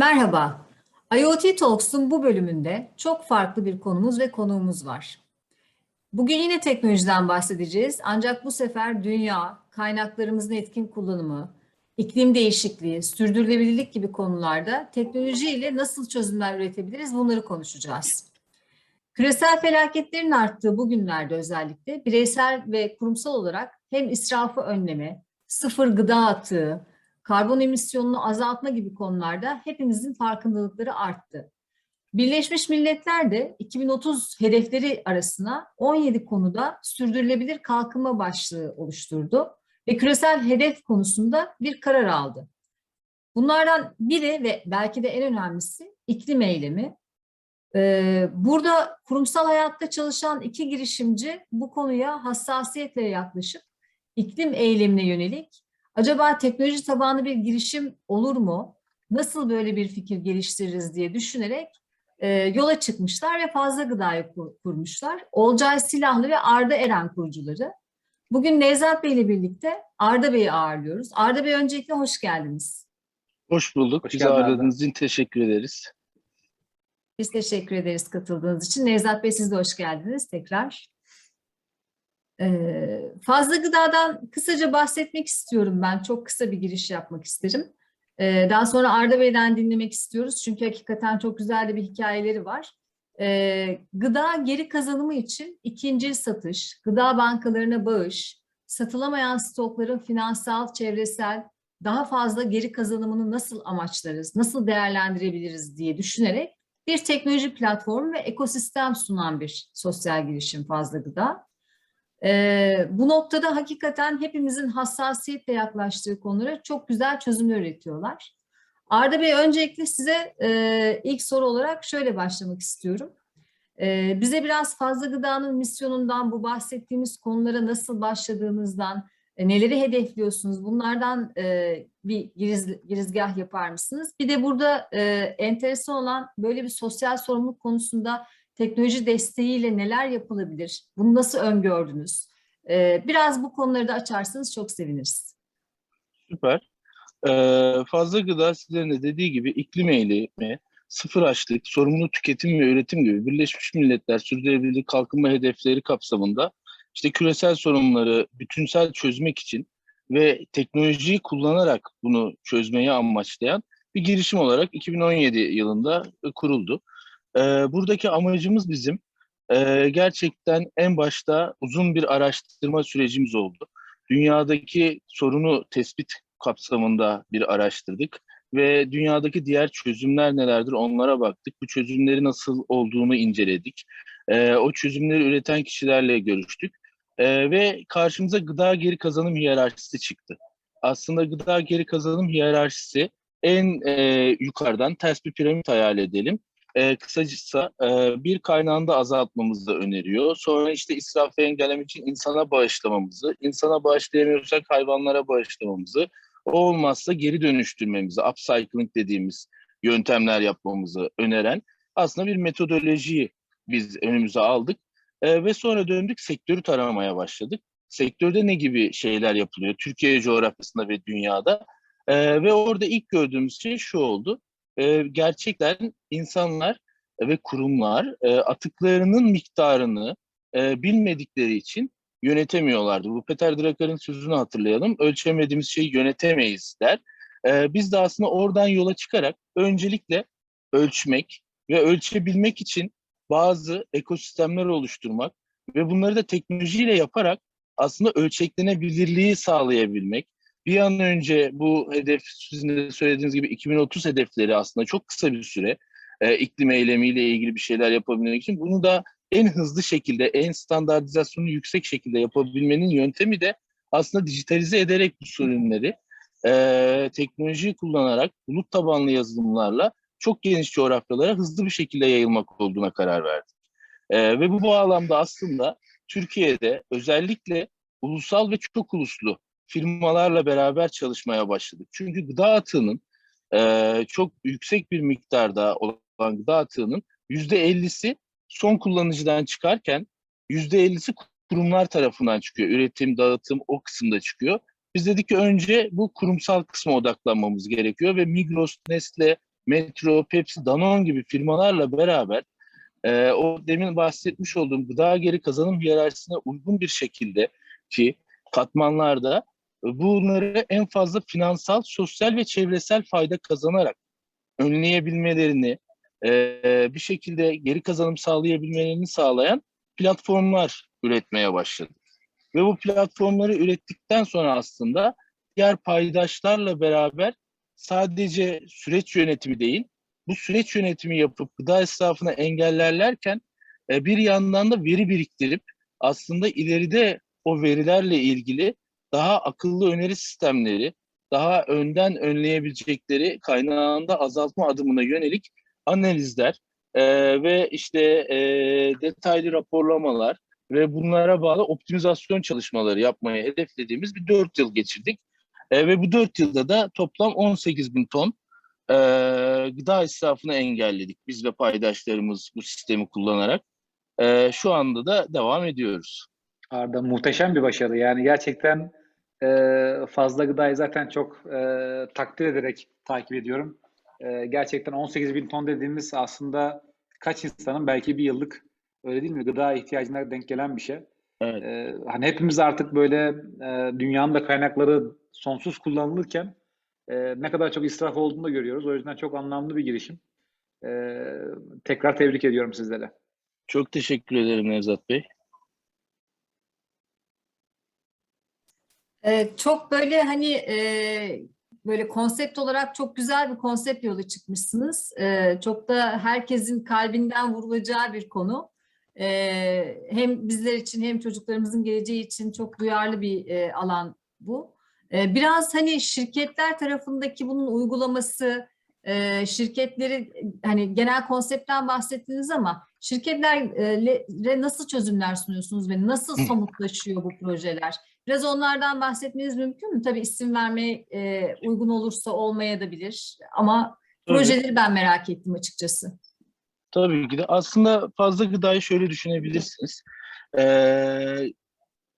Merhaba. IoT Talks'un bu bölümünde çok farklı bir konumuz ve konuğumuz var. Bugün yine teknolojiden bahsedeceğiz ancak bu sefer dünya, kaynaklarımızın etkin kullanımı, iklim değişikliği, sürdürülebilirlik gibi konularda teknoloji ile nasıl çözümler üretebiliriz bunları konuşacağız. Küresel felaketlerin arttığı bu günlerde özellikle bireysel ve kurumsal olarak hem israfı önleme, sıfır gıda atığı, karbon emisyonunu azaltma gibi konularda hepimizin farkındalıkları arttı. Birleşmiş Milletler de 2030 hedefleri arasına 17 konuda sürdürülebilir kalkınma başlığı oluşturdu ve küresel hedef konusunda bir karar aldı. Bunlardan biri ve belki de en önemlisi iklim eylemi. Ee, Burada kurumsal hayatta çalışan iki girişimci bu konuya hassasiyetle yaklaşıp iklim eylemine yönelik acaba teknoloji tabanlı bir girişim olur mu? Nasıl böyle bir fikir geliştiririz diye düşünerek e, yola çıkmışlar ve fazla gıdayı kur- kurmuşlar. Olcay Silahlı ve Arda Eren kurucuları. Bugün Nevzat Bey ile birlikte Arda Bey'i ağırlıyoruz. Arda Bey öncelikle hoş geldiniz. Hoş bulduk. Hoş Bizi ağırladığınız için teşekkür ederiz. Biz teşekkür ederiz katıldığınız için. Nevzat Bey siz de hoş geldiniz tekrar. Ee, fazla gıdadan kısaca bahsetmek istiyorum ben. Çok kısa bir giriş yapmak isterim. Ee, daha sonra Arda Bey'den dinlemek istiyoruz. Çünkü hakikaten çok güzel de bir hikayeleri var. Ee, gıda geri kazanımı için ikinci satış, gıda bankalarına bağış, satılamayan stokların finansal, çevresel, daha fazla geri kazanımını nasıl amaçlarız, nasıl değerlendirebiliriz diye düşünerek bir teknoloji platformu ve ekosistem sunan bir sosyal girişim Fazla Gıda. Ee, bu noktada hakikaten hepimizin hassasiyetle yaklaştığı konulara çok güzel çözümler üretiyorlar. Arda Bey öncelikle size e, ilk soru olarak şöyle başlamak istiyorum. Ee, bize biraz Fazla Gıda'nın misyonundan, bu bahsettiğimiz konulara nasıl başladığınızdan, e, neleri hedefliyorsunuz? Bunlardan e, bir giriz, girizgah yapar mısınız? Bir de burada e, enteresan olan böyle bir sosyal sorumluluk konusunda teknoloji desteğiyle neler yapılabilir? Bunu nasıl öngördünüz? E, biraz bu konuları da açarsanız çok seviniriz. Süper. Ee, fazla gıda sizlerin de dediği gibi iklim eylemi, sıfır açlık, sorumlu tüketim ve üretim gibi Birleşmiş Milletler Sürdürülebilir Kalkınma Hedefleri kapsamında işte küresel sorunları bütünsel çözmek için ve teknolojiyi kullanarak bunu çözmeyi amaçlayan bir girişim olarak 2017 yılında kuruldu. Ee, buradaki amacımız bizim e, gerçekten en başta uzun bir araştırma sürecimiz oldu. Dünyadaki sorunu tespit kapsamında bir araştırdık ve dünyadaki diğer çözümler nelerdir onlara baktık. Bu çözümleri nasıl olduğunu inceledik. Ee, o çözümleri üreten kişilerle görüştük Ee, ve karşımıza gıda geri kazanım hiyerarşisi çıktı. Aslında gıda geri kazanım hiyerarşisi en e, yukarıdan ters bir piramit hayal edelim. E, kısacası e, bir kaynağında azaltmamızı öneriyor. Sonra işte israfı engellemek için insana bağışlamamızı, insana bağışlayamıyorsak hayvanlara bağışlamamızı, o olmazsa geri dönüştürmemizi, upcycling dediğimiz yöntemler yapmamızı öneren aslında bir metodolojiyi biz önümüze aldık. E, ve sonra döndük sektörü taramaya başladık. Sektörde ne gibi şeyler yapılıyor Türkiye coğrafyasında ve dünyada? E, ve orada ilk gördüğümüz şey şu oldu. E, gerçekten insanlar ve kurumlar e, atıklarının miktarını e, bilmedikleri için yönetemiyorlardı. Bu Peter Drucker'ın sözünü hatırlayalım. Ölçemediğimiz şeyi yönetemeyiz der. E, biz de aslında oradan yola çıkarak öncelikle ölçmek ve ölçebilmek için bazı ekosistemler oluşturmak ve bunları da teknolojiyle yaparak aslında ölçeklenebilirliği sağlayabilmek. Bir an önce bu hedef sizin de söylediğiniz gibi 2030 hedefleri aslında çok kısa bir süre e, iklim eylemiyle ilgili bir şeyler yapabilmek için bunu da en hızlı şekilde, en standartizasyonu yüksek şekilde yapabilmenin yöntemi de aslında dijitalize ederek bu sorunları e, teknolojiyi kullanarak bulut tabanlı yazılımlarla çok geniş coğrafyalara hızlı bir şekilde yayılmak olduğuna karar verdik. E, ve bu bağlamda aslında Türkiye'de özellikle ulusal ve çok uluslu firmalarla beraber çalışmaya başladık. Çünkü gıda atığının e, çok yüksek bir miktarda olan gıda atığının yüzde ellisi son kullanıcıdan çıkarken yüzde ellisi kurumlar tarafından çıkıyor. Üretim, dağıtım o kısımda çıkıyor. Biz dedik ki önce bu kurumsal kısma odaklanmamız gerekiyor ve Migros, Nestle, Metro, Pepsi, Danone gibi firmalarla beraber e, o demin bahsetmiş olduğum gıda geri kazanım hiyerarşisine uygun bir şekilde ki katmanlarda bunları en fazla finansal, sosyal ve çevresel fayda kazanarak önleyebilmelerini, e, bir şekilde geri kazanım sağlayabilmelerini sağlayan platformlar üretmeye başladı. Ve bu platformları ürettikten sonra aslında diğer paydaşlarla beraber sadece süreç yönetimi değil, bu süreç yönetimi yapıp gıda israfını engellerlerken e, bir yandan da veri biriktirip aslında ileride o verilerle ilgili daha akıllı öneri sistemleri, daha önden önleyebilecekleri kaynağında azaltma adımına yönelik analizler e, ve işte e, detaylı raporlamalar ve bunlara bağlı optimizasyon çalışmaları yapmayı hedeflediğimiz bir dört yıl geçirdik. E, ve bu dört yılda da toplam 18 bin ton e, gıda israfını engelledik biz ve paydaşlarımız bu sistemi kullanarak. E, şu anda da devam ediyoruz. Arda muhteşem bir başarı. Yani gerçekten e, fazla gıdayı zaten çok e, takdir ederek takip ediyorum. E, gerçekten 18 bin ton dediğimiz aslında kaç insanın belki bir yıllık öyle değil mi gıda ihtiyacına denk gelen bir şey. Evet. E, hani hepimiz artık böyle e, dünyanın da kaynakları sonsuz kullanılırken e, ne kadar çok israf olduğunu da görüyoruz. O yüzden çok anlamlı bir girişim. E, tekrar tebrik ediyorum sizlere. Çok teşekkür ederim Nevzat Bey. Ee, çok böyle hani e, böyle konsept olarak çok güzel bir konsept yolu çıkmışsınız. Ee, çok da herkesin kalbinden vurulacağı bir konu. Ee, hem bizler için hem çocuklarımızın geleceği için çok duyarlı bir e, alan bu. Ee, biraz hani şirketler tarafındaki bunun uygulaması, e, şirketleri hani genel konseptten bahsettiniz ama şirketlere nasıl çözümler sunuyorsunuz ve nasıl somutlaşıyor bu projeler? Biraz onlardan bahsetmeniz mümkün mü? Tabii isim vermeye e, uygun olursa olmaya da bilir ama Tabii. projeleri ben merak ettim açıkçası. Tabii ki de aslında fazla gıdayı şöyle düşünebilirsiniz. Ee,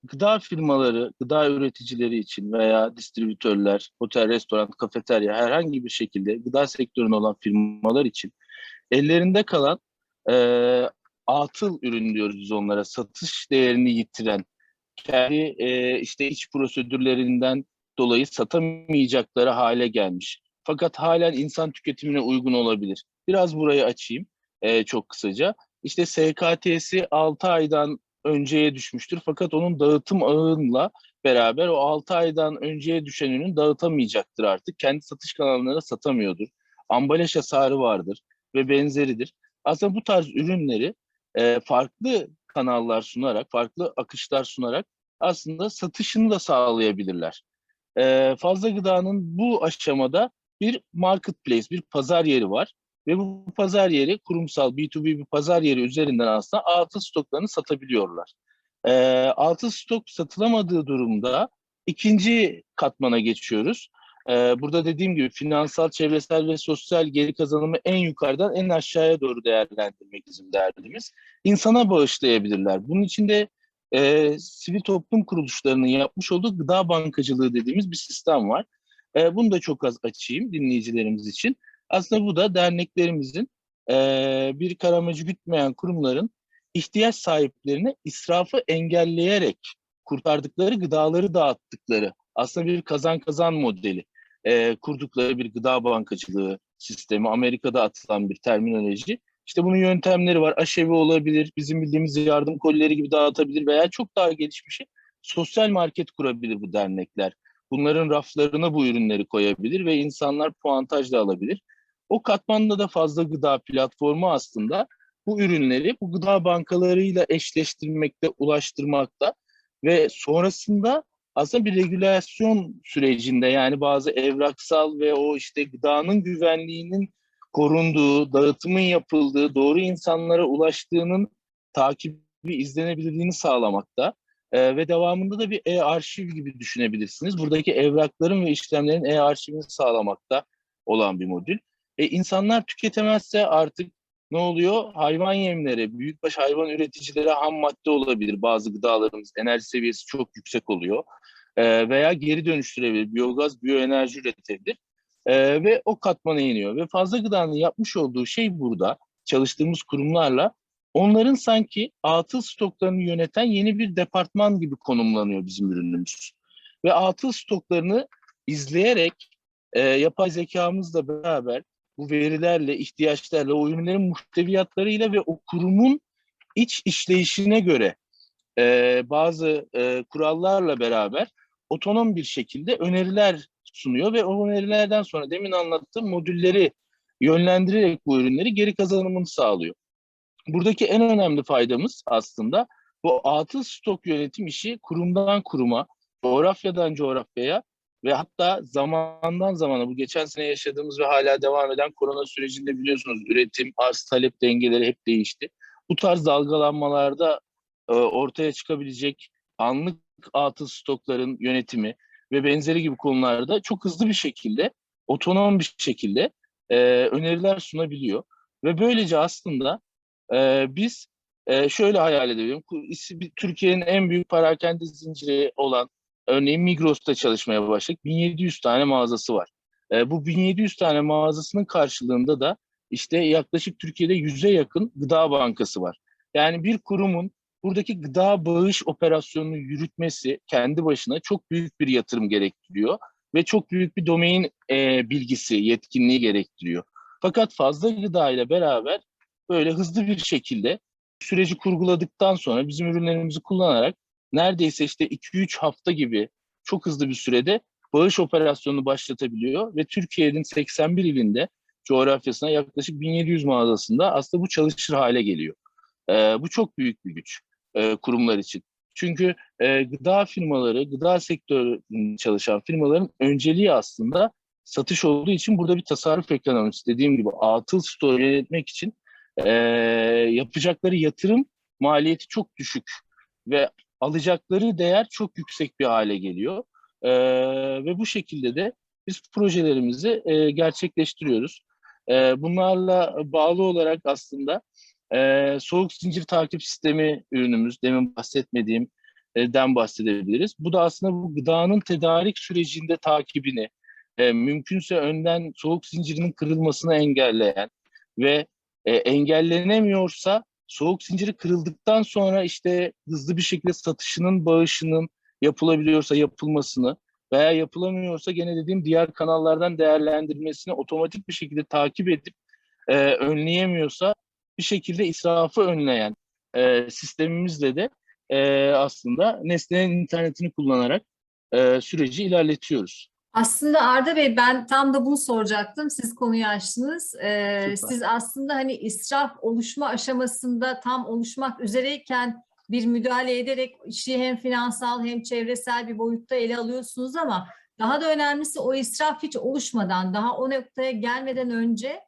gıda firmaları, gıda üreticileri için veya distribütörler, otel, restoran, kafeterya herhangi bir şekilde gıda sektöründe olan firmalar için ellerinde kalan e, atıl ürün diyoruz biz onlara, satış değerini yitiren, kendi e, işte iç prosedürlerinden dolayı satamayacakları hale gelmiş. Fakat halen insan tüketimine uygun olabilir. Biraz burayı açayım e, çok kısaca. İşte SKT'si 6 aydan önceye düşmüştür. Fakat onun dağıtım ağınla beraber o 6 aydan önceye düşen dağıtamayacaktır artık. Kendi satış kanallarına satamıyordur. Ambalaj hasarı vardır ve benzeridir. Aslında bu tarz ürünleri e, farklı kanallar sunarak, farklı akışlar sunarak aslında satışını da sağlayabilirler. E, fazla gıdanın bu aşamada bir marketplace, bir pazar yeri var. Ve bu pazar yeri kurumsal B2B bir pazar yeri üzerinden aslında altı stoklarını satabiliyorlar. E, stok satılamadığı durumda ikinci katmana geçiyoruz. E, burada dediğim gibi finansal, çevresel ve sosyal geri kazanımı en yukarıdan en aşağıya doğru değerlendirmek bizim derdimiz. İnsana bağışlayabilirler. Bunun için de e, sivil toplum kuruluşlarının yapmış olduğu gıda bankacılığı dediğimiz bir sistem var. E, bunu da çok az açayım dinleyicilerimiz için. Aslında bu da derneklerimizin e, bir karamacı gütmeyen kurumların ihtiyaç sahiplerine israfı engelleyerek kurtardıkları gıdaları dağıttıkları aslında bir kazan kazan modeli e, kurdukları bir gıda bankacılığı sistemi. Amerika'da atılan bir terminoloji. İşte bunun yöntemleri var. Aşevi olabilir, bizim bildiğimiz yardım kolileri gibi dağıtabilir veya çok daha gelişmişi sosyal market kurabilir bu dernekler. Bunların raflarına bu ürünleri koyabilir ve insanlar puantaj da alabilir. O katmanda da fazla gıda platformu aslında bu ürünleri bu gıda bankalarıyla eşleştirmekte, ulaştırmakta ve sonrasında aslında bir regülasyon sürecinde yani bazı evraksal ve o işte gıdanın güvenliğinin korunduğu, dağıtımın yapıldığı, doğru insanlara ulaştığının takibi izlenebilirliğini sağlamakta. Ee, ve devamında da bir e-arşiv gibi düşünebilirsiniz. Buradaki evrakların ve işlemlerin e-arşivini sağlamakta olan bir modül. E, insanlar tüketemezse artık ne oluyor? Hayvan yemleri, büyükbaş hayvan üreticileri ham madde olabilir. Bazı gıdalarımız enerji seviyesi çok yüksek oluyor. E, veya geri dönüştürebilir. Biyogaz, biyoenerji üretebilir. Ee, ve o katmana iniyor. Ve fazla gıdanın yapmış olduğu şey burada çalıştığımız kurumlarla onların sanki atıl stoklarını yöneten yeni bir departman gibi konumlanıyor bizim ürünümüz. Ve atıl stoklarını izleyerek e, yapay zekamızla beraber bu verilerle, ihtiyaçlarla, o ürünlerin muhteviyatlarıyla ve o kurumun iç işleyişine göre e, bazı e, kurallarla beraber otonom bir şekilde öneriler sunuyor ve o önerilerden sonra demin anlattığım modülleri yönlendirerek bu ürünleri geri kazanımını sağlıyor. Buradaki en önemli faydamız aslında bu atıl stok yönetim işi kurumdan kuruma, coğrafyadan coğrafyaya ve hatta zamandan zamana bu geçen sene yaşadığımız ve hala devam eden korona sürecinde biliyorsunuz üretim, arz talep dengeleri hep değişti. Bu tarz dalgalanmalarda e, ortaya çıkabilecek anlık atıl stokların yönetimi ve benzeri gibi konularda çok hızlı bir şekilde, otonom bir şekilde e, öneriler sunabiliyor. Ve böylece aslında e, biz e, şöyle hayal edebilirim. Türkiye'nin en büyük parakende zinciri olan örneğin Migros'ta çalışmaya başladık. 1700 tane mağazası var. E, bu 1700 tane mağazasının karşılığında da işte yaklaşık Türkiye'de 100'e yakın gıda bankası var. Yani bir kurumun buradaki gıda bağış operasyonunu yürütmesi kendi başına çok büyük bir yatırım gerektiriyor ve çok büyük bir domain e, bilgisi, yetkinliği gerektiriyor. Fakat fazla gıda ile beraber böyle hızlı bir şekilde süreci kurguladıktan sonra bizim ürünlerimizi kullanarak neredeyse işte 2-3 hafta gibi çok hızlı bir sürede bağış operasyonunu başlatabiliyor ve Türkiye'nin 81 ilinde coğrafyasına yaklaşık 1700 mağazasında aslında bu çalışır hale geliyor. Ee, bu çok büyük bir güç e, kurumlar için. Çünkü e, gıda firmaları, gıda sektöründe çalışan firmaların önceliği aslında satış olduğu için burada bir tasarruf ekonomisi dediğim gibi atıl stoğu yönetmek için e, yapacakları yatırım maliyeti çok düşük ve alacakları değer çok yüksek bir hale geliyor. E, ve bu şekilde de biz projelerimizi e, gerçekleştiriyoruz. E, bunlarla bağlı olarak aslında e, soğuk zincir takip sistemi ürünümüz, demin bahsetmediğim den bahsedebiliriz. Bu da aslında bu gıdanın tedarik sürecinde takibini, e, mümkünse önden soğuk zincirinin kırılmasını engelleyen ve e, engellenemiyorsa soğuk zinciri kırıldıktan sonra işte hızlı bir şekilde satışının, bağışının yapılabiliyorsa yapılmasını veya yapılamıyorsa gene dediğim diğer kanallardan değerlendirmesini otomatik bir şekilde takip edip e, önleyemiyorsa bir şekilde israfı önleyen e, sistemimizle de e, aslında Nesne'nin internetini kullanarak e, süreci ilerletiyoruz. Aslında Arda Bey ben tam da bunu soracaktım. Siz konuyu açtınız. Ee, siz aslında hani israf oluşma aşamasında tam oluşmak üzereyken bir müdahale ederek işi hem finansal hem çevresel bir boyutta ele alıyorsunuz ama daha da önemlisi o israf hiç oluşmadan daha o noktaya gelmeden önce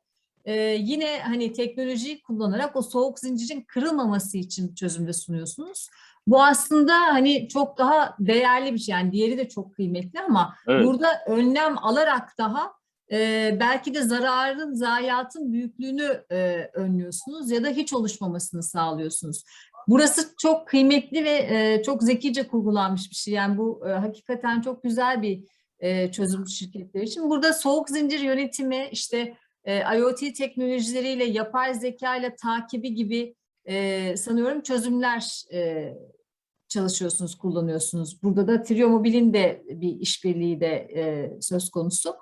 e, yine hani teknolojiyi kullanarak o soğuk zincirin kırılmaması için çözümde sunuyorsunuz. Bu aslında hani çok daha değerli bir şey. Yani diğeri de çok kıymetli ama Evet. burada önlem alarak daha e, belki de zararın, zayiatın büyüklüğünü e, önlüyorsunuz ya da hiç oluşmamasını sağlıyorsunuz. Burası çok kıymetli ve e, çok zekice kurgulanmış bir şey. Yani bu e, hakikaten çok güzel bir e, çözüm şirketler için. Burada soğuk zincir yönetimi, işte e, IoT teknolojileriyle, yapay zeka ile takibi gibi e, sanıyorum çözümler e, çalışıyorsunuz, kullanıyorsunuz. Burada da Triomobil'in de bir işbirliği de e, söz konusu.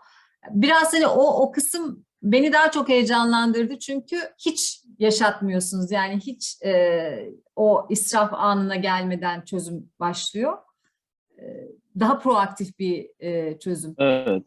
Biraz hani o, o kısım beni daha çok heyecanlandırdı çünkü hiç yaşatmıyorsunuz. Yani hiç e, o israf anına gelmeden çözüm başlıyor. E, daha proaktif bir e, çözüm. Evet.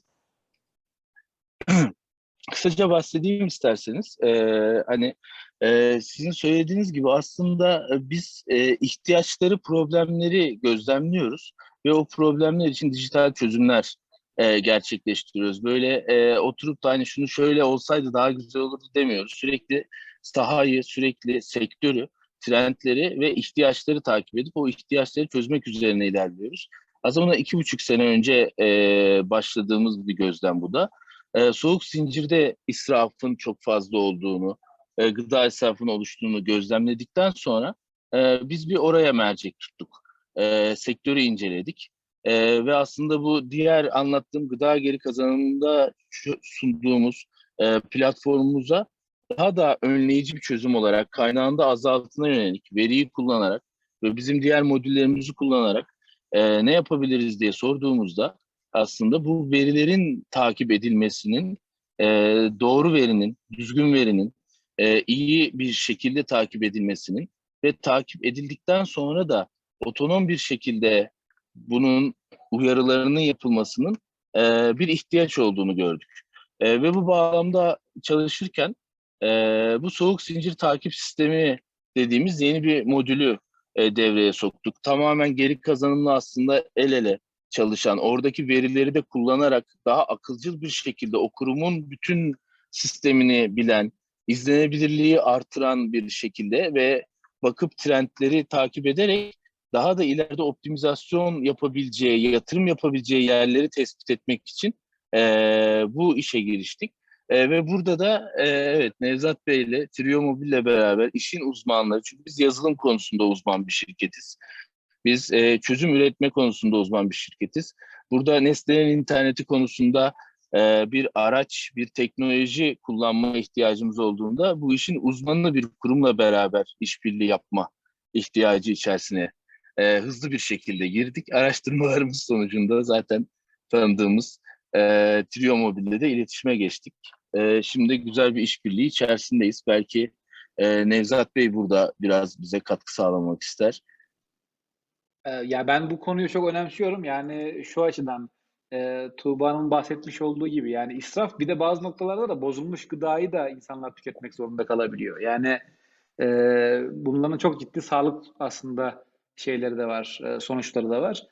Kısaca bahsedeyim isterseniz. Ee, hani e, sizin söylediğiniz gibi aslında biz e, ihtiyaçları, problemleri gözlemliyoruz ve o problemler için dijital çözümler e, gerçekleştiriyoruz. Böyle e, oturup da hani şunu şöyle olsaydı daha güzel olurdu demiyoruz. Sürekli sahayı, sürekli sektörü, trendleri ve ihtiyaçları takip edip o ihtiyaçları çözmek üzerine ilerliyoruz. Aslında iki buçuk sene önce e, başladığımız bir gözlem bu da. E, soğuk zincirde israfın çok fazla olduğunu, e, gıda israfının oluştuğunu gözlemledikten sonra e, biz bir oraya mercek tuttuk. E, sektörü inceledik Ee, ve aslında bu diğer anlattığım gıda geri kazanımında sunduğumuz e, platformumuza daha da önleyici bir çözüm olarak kaynağında azaltına yönelik veriyi kullanarak ve bizim diğer modüllerimizi kullanarak e, ne yapabiliriz diye sorduğumuzda aslında bu verilerin takip edilmesinin e, doğru verinin, düzgün verinin e, iyi bir şekilde takip edilmesinin ve takip edildikten sonra da otonom bir şekilde bunun uyarılarının yapılmasının e, bir ihtiyaç olduğunu gördük. E, ve bu bağlamda çalışırken e, bu soğuk zincir takip sistemi dediğimiz yeni bir modülü e, devreye soktuk. Tamamen geri kazanımlı aslında el ele çalışan, oradaki verileri de kullanarak daha akılcıl bir şekilde o kurumun bütün sistemini bilen, izlenebilirliği artıran bir şekilde ve bakıp trendleri takip ederek daha da ileride optimizasyon yapabileceği, yatırım yapabileceği yerleri tespit etmek için eee, bu işe giriştik. Eee, ve burada da eee, evet Nevzat Bey ile Trio Mobil ile beraber işin uzmanları, çünkü biz yazılım konusunda uzman bir şirketiz. Biz eee, çözüm üretme konusunda uzman bir şirketiz. Burada Nesne'nin interneti konusunda eee, bir araç, bir teknoloji kullanma ihtiyacımız olduğunda bu işin uzmanını bir kurumla beraber işbirliği yapma ihtiyacı içerisine e, hızlı bir şekilde girdik. Araştırmalarımız sonucunda zaten tanıdığımız e, Trio Mobil'le de iletişime geçtik. E, şimdi güzel bir işbirliği içerisindeyiz. Belki e, Nevzat Bey burada biraz bize katkı sağlamak ister. Ee, Ya ben bu konuyu çok önemsiyorum. Yani şu açıdan e, Tuğba'nın bahsetmiş olduğu gibi yani israf bir de bazı noktalarda da bozulmuş gıdayı da insanlar tüketmek zorunda kalabiliyor. Yani e, bunların çok ciddi sağlık aslında şeyleri de var, e, sonuçları da var.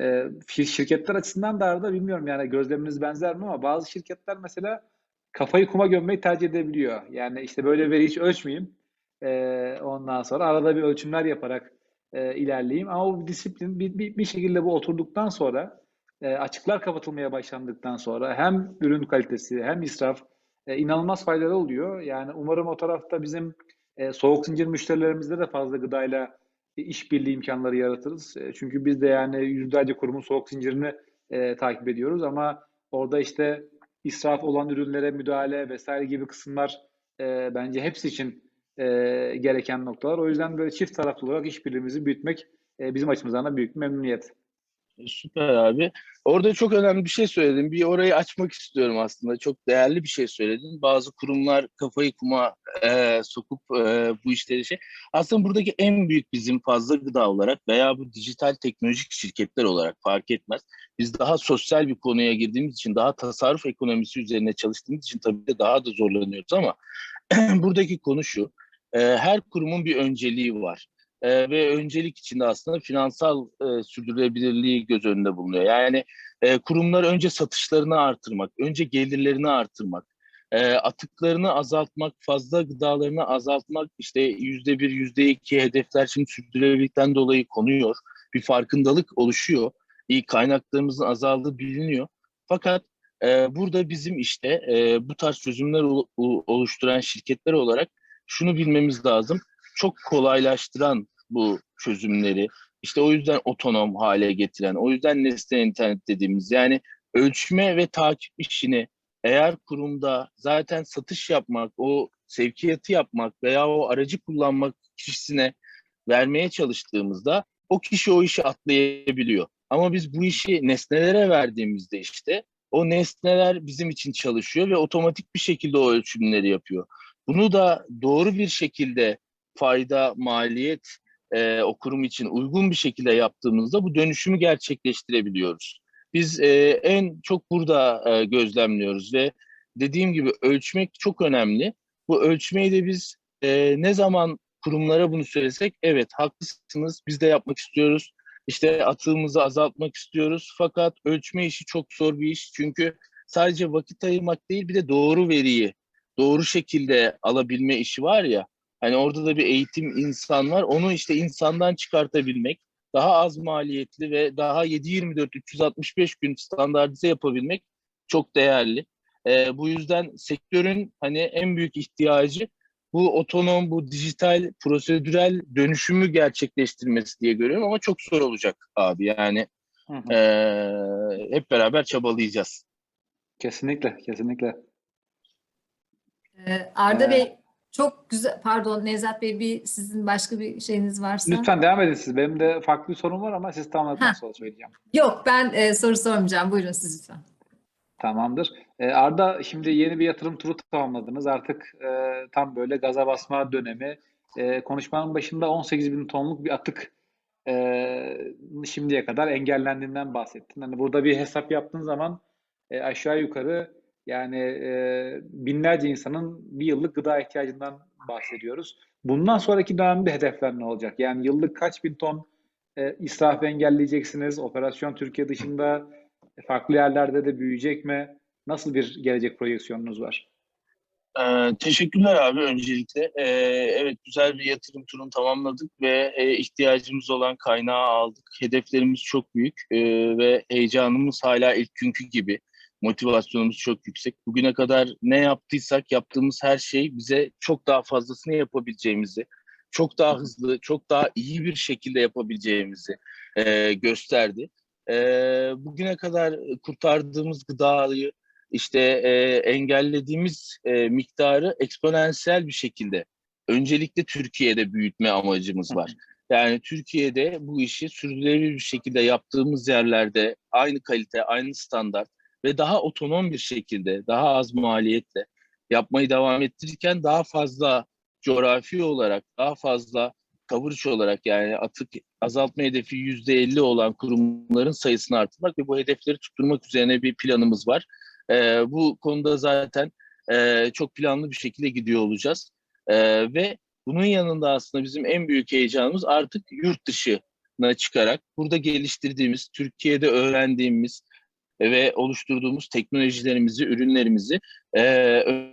E, şir- şirketler açısından da arada bilmiyorum yani gözleminiz benzer mi ama bazı şirketler mesela kafayı kuma gömmeyi tercih edebiliyor. Yani işte böyle veri hiç ölçmeyeyim. E, ondan sonra arada bir ölçümler yaparak e, ilerleyeyim. Ama bu disiplin bir, bir, bir şekilde bu oturduktan sonra e, açıklar kapatılmaya başlandıktan sonra hem ürün kalitesi hem israf e, inanılmaz faydalı oluyor. Yani umarım o tarafta bizim e, soğuk zincir müşterilerimizde de fazla gıdayla e, işbirliği imkanları yaratırız. E, çünkü biz de yani yüzlerce kurumun soğuk zincirini e, takip ediyoruz ama orada işte israf olan ürünlere müdahale vesaire gibi kısımlar e, bence hepsi için e, gereken noktalar. O yüzden böyle çift taraflı olarak işbirliğimizi büyütmek e, bizim açımızdan da büyük bir memnuniyet. Süper abi. Orada çok önemli bir şey söyledin. Bir orayı açmak istiyorum aslında. Çok değerli bir şey söyledin. Bazı kurumlar kafayı kuma e, sokup e, bu işleri şey. Aslında buradaki en büyük bizim fazla gıda olarak veya bu dijital teknolojik şirketler olarak fark etmez. Biz daha sosyal bir konuya girdiğimiz için, daha tasarruf ekonomisi üzerine çalıştığımız için tabii de daha da zorlanıyoruz ama buradaki konu şu. E, her kurumun bir önceliği var. E, ve öncelik içinde aslında finansal e, sürdürülebilirliği göz önünde bulunuyor. Yani e, kurumlar önce satışlarını artırmak, önce gelirlerini artırmak, e, atıklarını azaltmak, fazla gıdalarını azaltmak, işte yüzde bir, yüzde iki hedefler şimdi sürdürülebilikten dolayı konuyor. Bir farkındalık oluşuyor. İyi kaynaklarımızın azaldığı biliniyor. Fakat e, burada bizim işte e, bu tarz çözümler ol- ol- oluşturan şirketler olarak şunu bilmemiz lazım çok kolaylaştıran bu çözümleri, işte o yüzden otonom hale getiren, o yüzden nesne internet dediğimiz yani ölçme ve takip işini eğer kurumda zaten satış yapmak, o sevkiyatı yapmak veya o aracı kullanmak kişisine vermeye çalıştığımızda o kişi o işi atlayabiliyor. Ama biz bu işi nesnelere verdiğimizde işte o nesneler bizim için çalışıyor ve otomatik bir şekilde o ölçümleri yapıyor. Bunu da doğru bir şekilde fayda, maliyet e, o kurum için uygun bir şekilde yaptığımızda bu dönüşümü gerçekleştirebiliyoruz. Biz e, en çok burada e, gözlemliyoruz ve dediğim gibi ölçmek çok önemli. Bu ölçmeyi de biz e, ne zaman kurumlara bunu söylesek evet haklısınız biz de yapmak istiyoruz. İşte atığımızı azaltmak istiyoruz fakat ölçme işi çok zor bir iş. Çünkü sadece vakit ayırmak değil bir de doğru veriyi doğru şekilde alabilme işi var ya. Hani orada da bir eğitim insan var. Onu işte insandan çıkartabilmek, daha az maliyetli ve daha 7-24 365 gün standartize yapabilmek çok değerli. Ee, bu yüzden sektörün hani en büyük ihtiyacı bu otonom, bu dijital, prosedürel dönüşümü gerçekleştirmesi diye görüyorum ama çok zor olacak abi. Yani Hı hı. Ee, hep beraber çabalayacağız. Kesinlikle, kesinlikle. Ee, Arda Ee, Bey çok güzel, pardon Nevzat Bey bir sizin başka bir şeyiniz varsa. Lütfen devam edin siz. Benim de farklı bir sorum var ama siz tamamladıktan sonra söyleyeceğim. Yok ben e, soru sormayacağım. Buyurun siz lütfen. Tamamdır. Ee, Arda şimdi yeni bir yatırım turu tamamladınız. Artık e, tam böyle gaza basma dönemi. E, konuşmanın başında 18 bin tonluk bir atık e, şimdiye kadar engellendiğinden bahsettin. Hani burada bir hesap yaptığın zaman e, aşağı yukarı yani e, binlerce insanın bir yıllık gıda ihtiyacından bahsediyoruz. Bundan sonraki dönemde hedefler ne olacak? Yani yıllık kaç bin ton e, israf engelleyeceksiniz? Operasyon Türkiye dışında farklı yerlerde de büyüyecek mi? Nasıl bir gelecek projeksiyonunuz var? Ee, teşekkürler abi öncelikle. Ee, evet güzel bir yatırım turunu tamamladık ve e, ihtiyacımız olan kaynağı aldık. Hedeflerimiz çok büyük e, ve heyecanımız hala ilk günkü gibi. Motivasyonumuz çok yüksek. Bugüne kadar ne yaptıysak yaptığımız her şey bize çok daha fazlasını yapabileceğimizi, çok daha hızlı, çok daha iyi bir şekilde yapabileceğimizi e, gösterdi. E, bugüne kadar kurtardığımız gıdayı, işte e, engellediğimiz e, miktarı eksponansiyel bir şekilde öncelikle Türkiye'de büyütme amacımız var. Yani Türkiye'de bu işi sürdürülebilir bir şekilde yaptığımız yerlerde aynı kalite, aynı standart ve daha otonom bir şekilde, daha az maliyetle yapmayı devam ettirirken daha fazla coğrafi olarak, daha fazla coverage olarak yani atık azaltma hedefi %50 olan kurumların sayısını artırmak ve bu hedefleri tutturmak üzerine bir planımız var. Ee, bu konuda zaten e, çok planlı bir şekilde gidiyor olacağız. Ee, ve bunun yanında aslında bizim en büyük heyecanımız artık yurt dışına çıkarak burada geliştirdiğimiz, Türkiye'de öğrendiğimiz ve oluşturduğumuz teknolojilerimizi, ürünlerimizi e,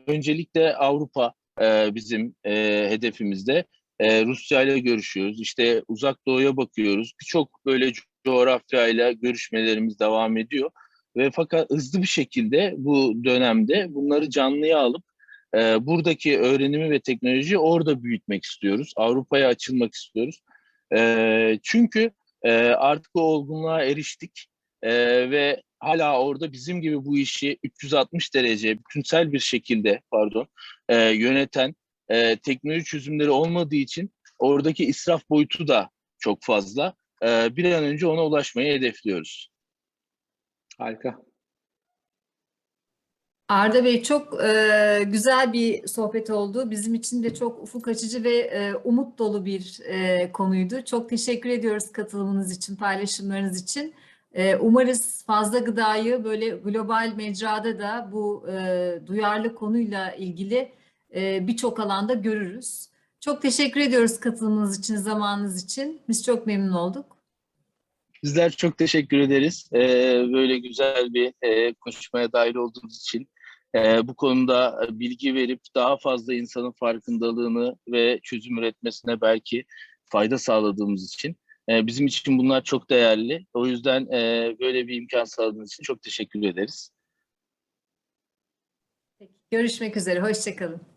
öncelikle Avrupa e, bizim e, hedefimizde. Rusya ile görüşüyoruz. İşte uzak doğuya bakıyoruz. Birçok böyle coğrafyayla görüşmelerimiz devam ediyor ve fakat hızlı bir şekilde bu dönemde bunları canlıya alıp e, buradaki öğrenimi ve teknolojiyi orada büyütmek istiyoruz. Avrupa'ya açılmak istiyoruz. E, çünkü e, artık o olgunluğa eriştik e, ve hala orada bizim gibi bu işi 360 derece bütünsel bir şekilde pardon e, yöneten e, teknoloji çözümleri olmadığı için oradaki israf boyutu da çok fazla. E, bir an önce ona ulaşmayı hedefliyoruz. Harika. Arda Bey çok e, güzel bir sohbet oldu. Bizim için de çok ufuk açıcı ve e, umut dolu bir e, konuydu. Çok teşekkür ediyoruz katılımınız için, paylaşımlarınız için. E, umarız fazla gıdayı böyle global mecrada da bu e, duyarlı konuyla ilgili e, birçok alanda görürüz. Çok teşekkür ediyoruz katılımınız için, zamanınız için. Biz çok memnun olduk. Bizler çok teşekkür ederiz. Ee, böyle güzel bir e, konuşmaya dahil olduğunuz için. Ee, bu konuda bilgi verip daha fazla insanın farkındalığını ve çözüm üretmesine belki fayda sağladığımız için. E, bizim için bunlar çok değerli. O yüzden e, böyle bir imkan sağladığınız için çok teşekkür ederiz. Görüşmek üzere, hoşça kalın.